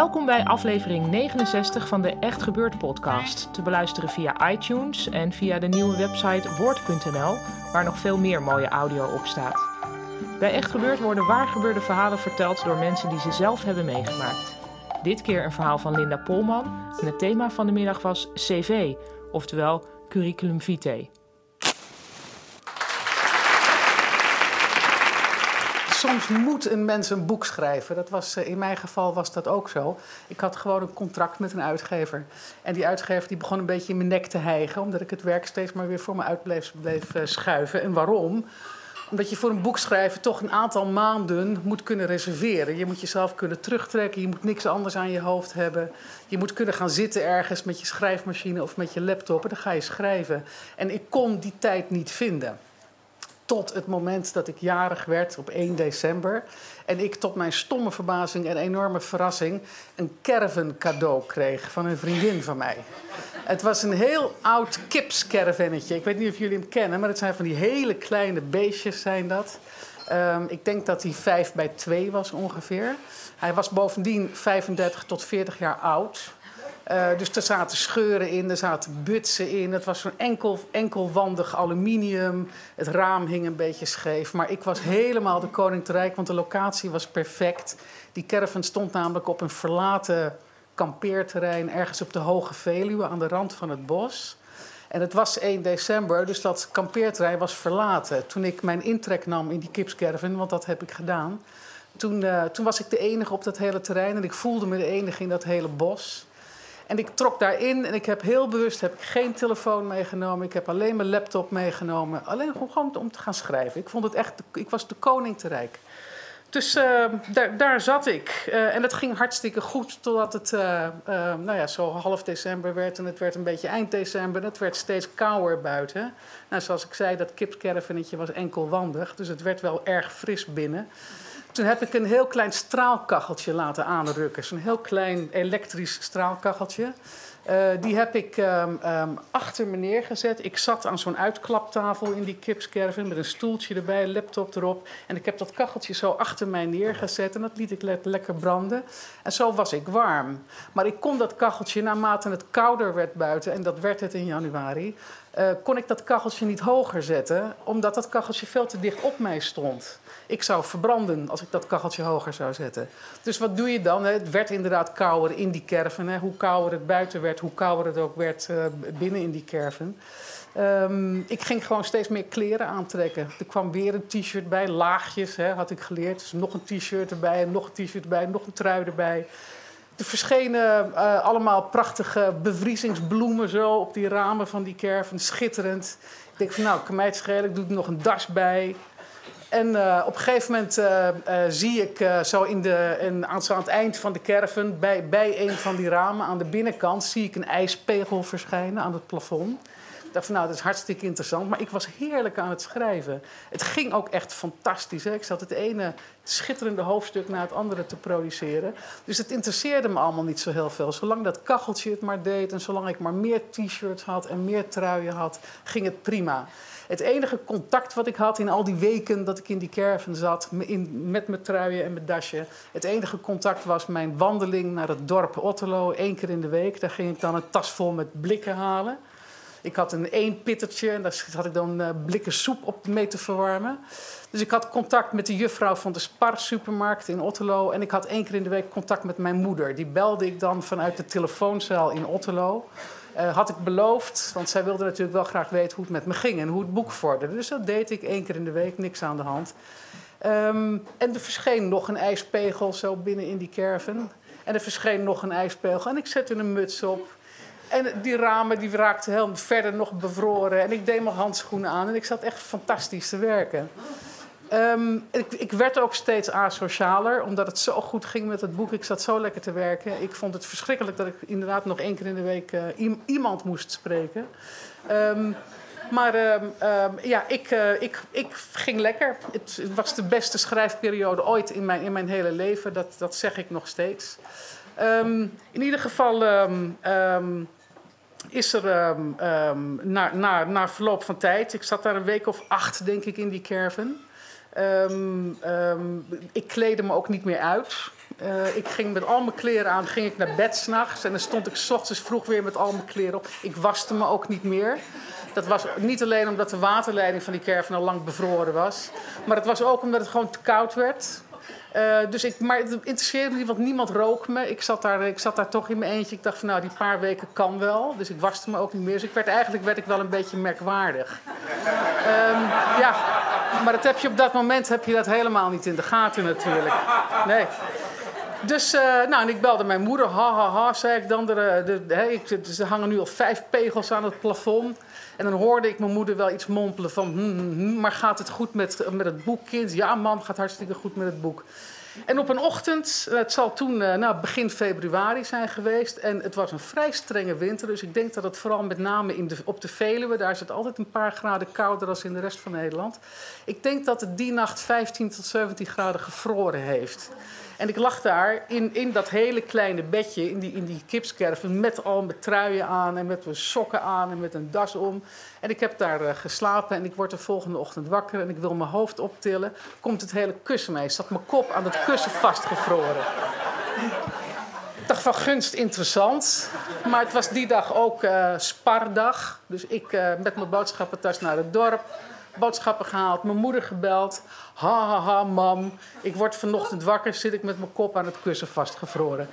Welkom bij aflevering 69 van de Echt Gebeurd podcast. Te beluisteren via iTunes en via de nieuwe website woord.nl, waar nog veel meer mooie audio op staat. Bij Echt Gebeurd worden waar gebeurde verhalen verteld door mensen die ze zelf hebben meegemaakt. Dit keer een verhaal van Linda Polman en het thema van de middag was CV, oftewel curriculum vitae. Soms moet een mens een boek schrijven. Dat was, eh, in mijn geval was dat ook zo. Ik had gewoon een contract met een uitgever. En die uitgever die begon een beetje in mijn nek te hijgen... omdat ik het werk steeds maar weer voor me uit bleef, bleef eh, schuiven. En waarom? Omdat je voor een boek schrijven toch een aantal maanden moet kunnen reserveren. Je moet jezelf kunnen terugtrekken. Je moet niks anders aan je hoofd hebben. Je moet kunnen gaan zitten ergens met je schrijfmachine of met je laptop. En dan ga je schrijven. En ik kon die tijd niet vinden. Tot het moment dat ik jarig werd op 1 december. En ik tot mijn stomme verbazing en enorme verrassing een caravan cadeau kreeg van een vriendin van mij. Het was een heel oud kipscaravannetje. Ik weet niet of jullie hem kennen, maar het zijn van die hele kleine beestjes zijn dat. Ehm, ik denk dat hij 5 bij 2 was ongeveer. Hij was bovendien 35 tot 40 jaar oud. Eh, dus er zaten scheuren in, er zaten butsen in. Het was zo'n enkel, enkelwandig aluminium. Het raam hing een beetje scheef. Maar ik was helemaal de koning te rijk, want de locatie was perfect. Die caravan stond namelijk op een verlaten kampeerterrein... ergens op de Hoge Veluwe, aan de rand van het bos. En het was 1 december, dus dat kampeerterrein was verlaten. Toen ik mijn intrek nam in die kipscaravan, want dat heb ik gedaan... Toen, eh, toen was ik de enige op dat hele terrein en ik voelde me de enige in dat hele bos... En ik trok daarin en ik heb heel bewust heb ik geen telefoon meegenomen. Ik heb alleen mijn laptop meegenomen. Alleen gewoon om te gaan schrijven. Ik vond het echt, ik was de koning te rijk. Dus eh, daar, daar zat ik. Eh, en het ging hartstikke goed totdat het eh, eh, nou ja, zo half december werd. En het werd een beetje eind december. En het werd steeds kouder buiten. Nou, zoals ik zei, dat kipscaravannetje was enkelwandig. Dus het werd wel erg fris binnen. Toen heb ik een heel klein straalkacheltje laten aanrukken. Zo'n heel klein elektrisch straalkacheltje. Eh, die heb ik ehm, ehm, achter me neergezet. Ik zat aan zo'n uitklaptafel in die kipscaravan met een stoeltje erbij, een laptop erop. En ik heb dat kacheltje zo achter mij neergezet en dat liet ik le- lekker branden. En zo was ik warm. Maar ik kon dat kacheltje, naarmate het kouder werd buiten, en dat werd het in januari, eh, kon ik dat kacheltje niet hoger zetten, omdat dat kacheltje veel te dicht op mij stond. Ik zou verbranden als ik dat kacheltje hoger zou zetten. Dus wat doe je dan? hè? Het werd inderdaad kouder in die caravan. Hè? Hoe kouder het buiten werd, hoe kouder het ook werd eh, binnen in die caravan. Ehm, ik ging gewoon steeds meer kleren aantrekken. Er kwam weer een t-shirt bij, laagjes hè, had ik geleerd. Dus nog een t-shirt erbij, nog een t-shirt erbij, nog een trui erbij. Er verschenen eh, allemaal prachtige bevriezingsbloemen zo op die ramen van die caravan. Schitterend. Ik denk van nou, kan mij het schelen, ik doe er nog een das bij. En eh, op een gegeven moment eh, eh, zie ik zo, in de, in, aan het eind van de caravan... Bij, bij een van die ramen aan de binnenkant zie ik een ijspegel verschijnen aan het plafond. Ik dacht van nou, dat is hartstikke interessant. Maar ik was heerlijk aan het schrijven. Het ging ook echt fantastisch. Hè? Ik zat het ene schitterende hoofdstuk na het andere te produceren. Dus het interesseerde me allemaal niet zo heel veel. Zolang dat kacheltje het maar deed... en zolang ik maar meer t-shirts had en meer truien had... ging het prima. Het enige contact wat ik had in al die weken dat ik in die caravan zat, in, met mijn truien en mijn dasje, het enige contact was mijn wandeling naar het dorp Otterlo, één keer in de week. Daar ging ik dan een tas vol met blikken halen. Ik had een één pittertje en daar had ik dan eh, blikken soep op mee te verwarmen. Dus ik had contact met de juffrouw van de Spar supermarkt in Otterlo. En ik had één keer in de week contact met mijn moeder. Die belde ik dan vanuit de telefoonzaal in Otterlo. Eh, had ik beloofd, want zij wilde natuurlijk wel graag weten hoe het met me ging en hoe het boek vorderde. Dus dat deed ik één keer in de week, niks aan de hand. Ehm, en er verscheen nog een ijspegel zo binnen in die caravan. En er verscheen nog een ijspegel. En ik zette een muts op. En die ramen die raakten helemaal verder nog bevroren. En ik deed mijn handschoenen aan. En ik zat echt fantastisch te werken. Ehm, ik, ik, werd ook steeds asocialer, omdat het zo goed ging met het boek. Ik zat zo lekker te werken. Ik vond het verschrikkelijk dat ik inderdaad nog één keer in de week uh, iemand moest spreken. Um, maar um, ja, ik, uh, ik, ik ging lekker. Het was de beste schrijfperiode ooit in mijn, in mijn hele leven. Dat, dat zeg ik nog steeds. in ieder geval is er na, na, na verloop van tijd... Ik zat daar een week of acht, denk ik, in die caravan... Um, um, ik kleedde me ook niet meer uit. Uh, ik ging met al mijn kleren aan, ging ik naar bed s'nachts. En dan stond ik s ochtends vroeg weer met al mijn kleren op. Ik waste me ook niet meer. Dat was niet alleen omdat de waterleiding van die caravan al lang bevroren was. Maar het was ook omdat het gewoon te koud werd. Uh, dus ik, maar het interesseerde me niet, want niemand rook me. Ik zat, daar, ik zat daar toch in mijn eentje. Ik dacht van nou, die paar weken kan wel. Dus ik waste me ook niet meer. Dus ik werd, eigenlijk werd ik wel een beetje merkwaardig. Um, ja, maar dat heb je op dat moment heb je dat helemaal niet in de gaten natuurlijk. Nee. Dus, uh, nou, en ik belde mijn moeder. Ha, ha, ha, zei ik dan. De, de, de, ze hangen nu al vijf pegels aan het plafond. En dan hoorde ik mijn moeder wel iets mompelen van... Hm, hm, hm, maar gaat het goed met, met het boek, kind? Ja, mam, gaat hartstikke goed met het boek. En op een ochtend, het zal toen uh, nou, begin februari zijn geweest... en het was een vrij strenge winter... dus ik denk dat het vooral met name in de, op de Veluwe... daar is het altijd een paar graden kouder dan in de rest van Nederland... ik denk dat het die nacht 15 tot 17 graden gevroren heeft... En ik lag daar in, in dat hele kleine bedje, in die, in die kipskerven, met al mijn truien aan en met mijn sokken aan en met een das om. En ik heb daar uh, geslapen en ik word de volgende ochtend wakker en ik wil mijn hoofd optillen. Komt het hele kussen mee, zat mijn kop aan het kussen vastgevroren. Ik dacht van gunst interessant. Maar het was die dag ook uh, spardag. Dus ik uh, met mijn boodschappentas naar het dorp boodschappen gehaald, mijn moeder gebeld. Ha, ha, ha, mam. Ik word vanochtend wakker, zit ik met mijn kop aan het kussen vastgevroren.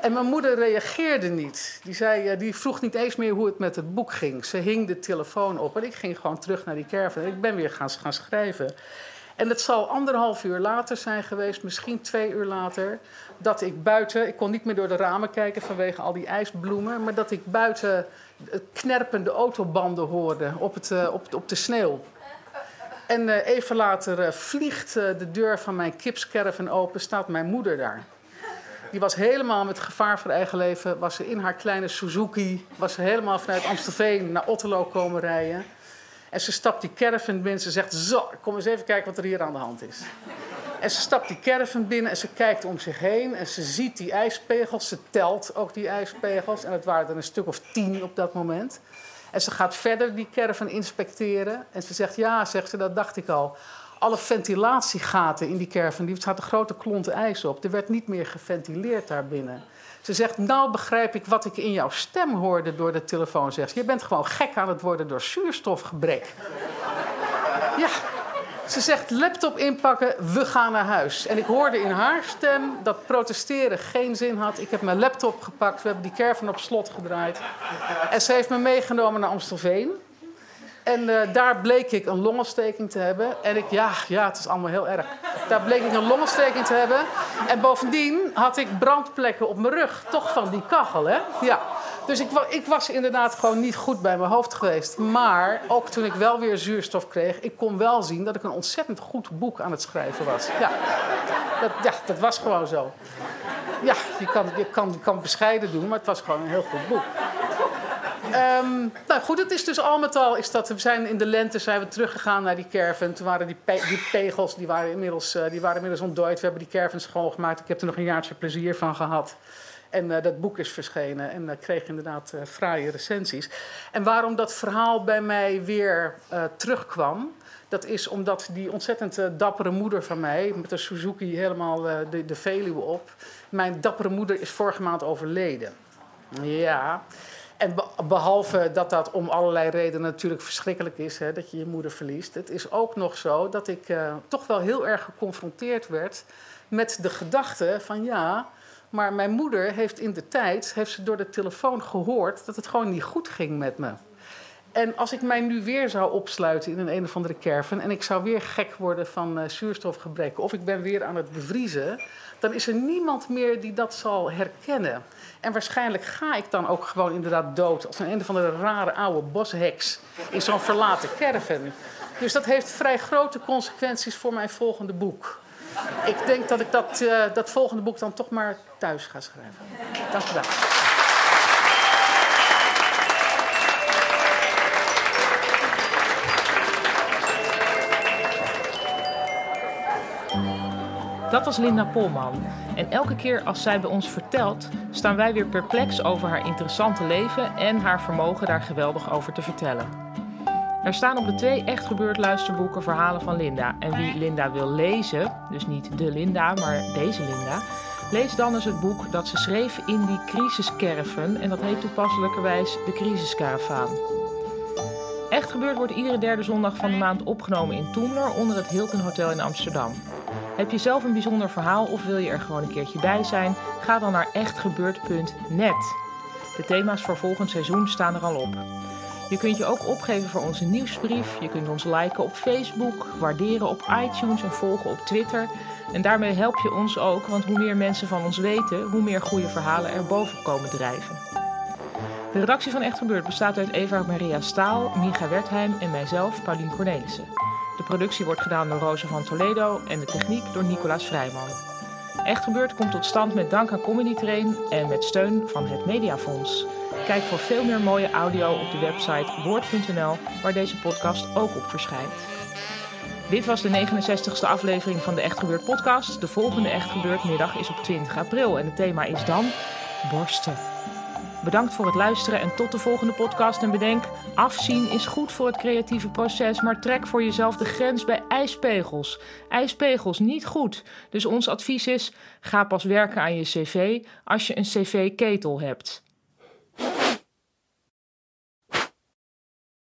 En mijn moeder reageerde niet. Die, zei, eh, die vroeg niet eens meer hoe het met het boek ging. Ze hing de telefoon op en ik ging gewoon terug naar die caravan. En ik ben weer gaan, gaan schrijven. En het zal anderhalf uur later zijn geweest, misschien twee uur later, dat ik buiten, ik kon niet meer door de ramen kijken vanwege al die ijsbloemen, maar dat ik buiten knerpende autobanden hoorde op, het, eh, op, op de sneeuw. En uh, even later uh, vliegt uh, de deur van mijn kipscaravan open, staat mijn moeder daar. Die was helemaal met gevaar voor eigen leven, was ze in haar kleine Suzuki, was ze helemaal vanuit Amstelveen naar Otterlo komen rijden. En ze stapt die caravan binnen, ze zegt, zo, kom eens even kijken wat er hier aan de hand is. En ze stapt die caravan binnen en ze kijkt om zich heen en ze ziet die ijspegels, ze telt ook die ijspegels. En het waren er een stuk of tien op dat moment. En ze gaat verder die caravan inspecteren. En ze zegt, ja, zegt ze, dat dacht ik al. Alle ventilatiegaten in die caravan, die zaten grote klonten ijs op. Er werd niet meer geventileerd daarbinnen. Ze zegt, nou begrijp ik wat ik in jouw stem hoorde door de telefoon. Zegt je bent gewoon gek aan het worden door zuurstofgebrek. ja, ze zegt laptop inpakken, we gaan naar huis. En ik hoorde in haar stem dat protesteren geen zin had. Ik heb mijn laptop gepakt, we hebben die caravan op slot gedraaid. En ze heeft me meegenomen naar Amstelveen. En uh, daar bleek ik een longontsteking te hebben. En ik, ja, ja, het is allemaal heel erg. Daar bleek ik een longontsteking te hebben. En bovendien had ik brandplekken op mijn rug. Toch van die kachel, hè? Ja. Dus ik, ik, was inderdaad gewoon niet goed bij mijn hoofd geweest. Maar ook toen ik wel weer zuurstof kreeg, ik kon wel zien dat ik een ontzettend goed boek aan het schrijven was. Ja, dat, ja, dat was gewoon zo. Ja, je kan, je kan, kan bescheiden doen, maar het was gewoon een heel goed boek. Um, nou goed, het is dus al met al, is dat, we zijn in de lente zijn we teruggegaan naar die caravan. Toen waren die, die pegels, die waren, inmiddels, uh, die waren inmiddels ontdooid. We hebben die caravans schoongemaakt. Ik heb er nog een jaartje plezier van gehad. En uh, dat boek is verschenen en uh, kreeg inderdaad uh, fraaie recensies. En waarom dat verhaal bij mij weer terugkwam, dat is omdat die ontzettend dappere moeder van mij, met de Suzuki helemaal de, de Veluwe op, mijn dappere moeder is vorige maand overleden. Ja. En behalve dat dat om allerlei redenen natuurlijk verschrikkelijk is, hè, dat je je moeder verliest. Het is ook nog zo dat ik toch wel heel erg geconfronteerd werd met de gedachte van ja, maar mijn moeder heeft in de tijd heeft ze door de telefoon gehoord dat het gewoon niet goed ging met me. En als ik mij nu weer zou opsluiten in een een of andere caravan... en ik zou weer gek worden van uh, zuurstofgebrek... of ik ben weer aan het bevriezen... dan is er niemand meer die dat zal herkennen. En waarschijnlijk ga ik dan ook gewoon inderdaad dood... als een een of andere rare oude bosheks in zo'n verlaten caravan. Dus dat heeft vrij grote consequenties voor mijn volgende boek. Ik denk dat ik dat, uh, dat volgende boek dan toch maar thuis ga schrijven. Dank u wel. Dat was Linda Polman. En elke keer als zij bij ons vertelt, staan wij weer perplex over haar interessante leven en haar vermogen daar geweldig over te vertellen. Er staan op de twee echt gebeurd luisterboeken verhalen van Linda. En wie Linda wil lezen, dus niet de Linda, maar deze Linda, lees dan eens het boek dat ze schreef in die crisiscaravan. En dat heet toepasselijkerwijs De Crisiskaravaan. Echt gebeurd wordt iedere derde zondag van de maand opgenomen in Toemler onder het Hilton Hotel in Amsterdam. Heb je zelf een bijzonder verhaal of wil je er gewoon een keertje bij zijn? Ga dan naar echtgebeurd.net. De thema's voor volgend seizoen staan er al op. Je kunt je ook opgeven voor onze nieuwsbrief. Je kunt ons liken op Facebook, waarderen op iTunes en volgen op Twitter. En daarmee help je ons ook, want hoe meer mensen van ons weten, hoe meer goede verhalen er boven komen drijven. De redactie van Echt Gebeurd bestaat uit Eva Maria Staal, Micha Wertheim en mijzelf, Paulien Cornelissen. De productie wordt gedaan door Rosa van Toledo en de techniek door Nicolaas Vrijman. Echt Gebeurd komt tot stand met dank aan Comedy Train en met steun van het Mediafonds. Kijk voor veel meer mooie audio op de website woord.nl, waar deze podcast ook op verschijnt. Dit was de 69ste aflevering van de Echt Gebeurd podcast. De volgende Echt Gebeurd middag is op 20 april en het thema is dan borsten. Bedankt voor het luisteren en tot de volgende podcast. En bedenk, afzien is goed voor het creatieve proces, maar trek voor jezelf de grens bij ijspegels. Ijspegels niet goed. Dus ons advies is: ga pas werken aan je cv als je een cv-ketel hebt.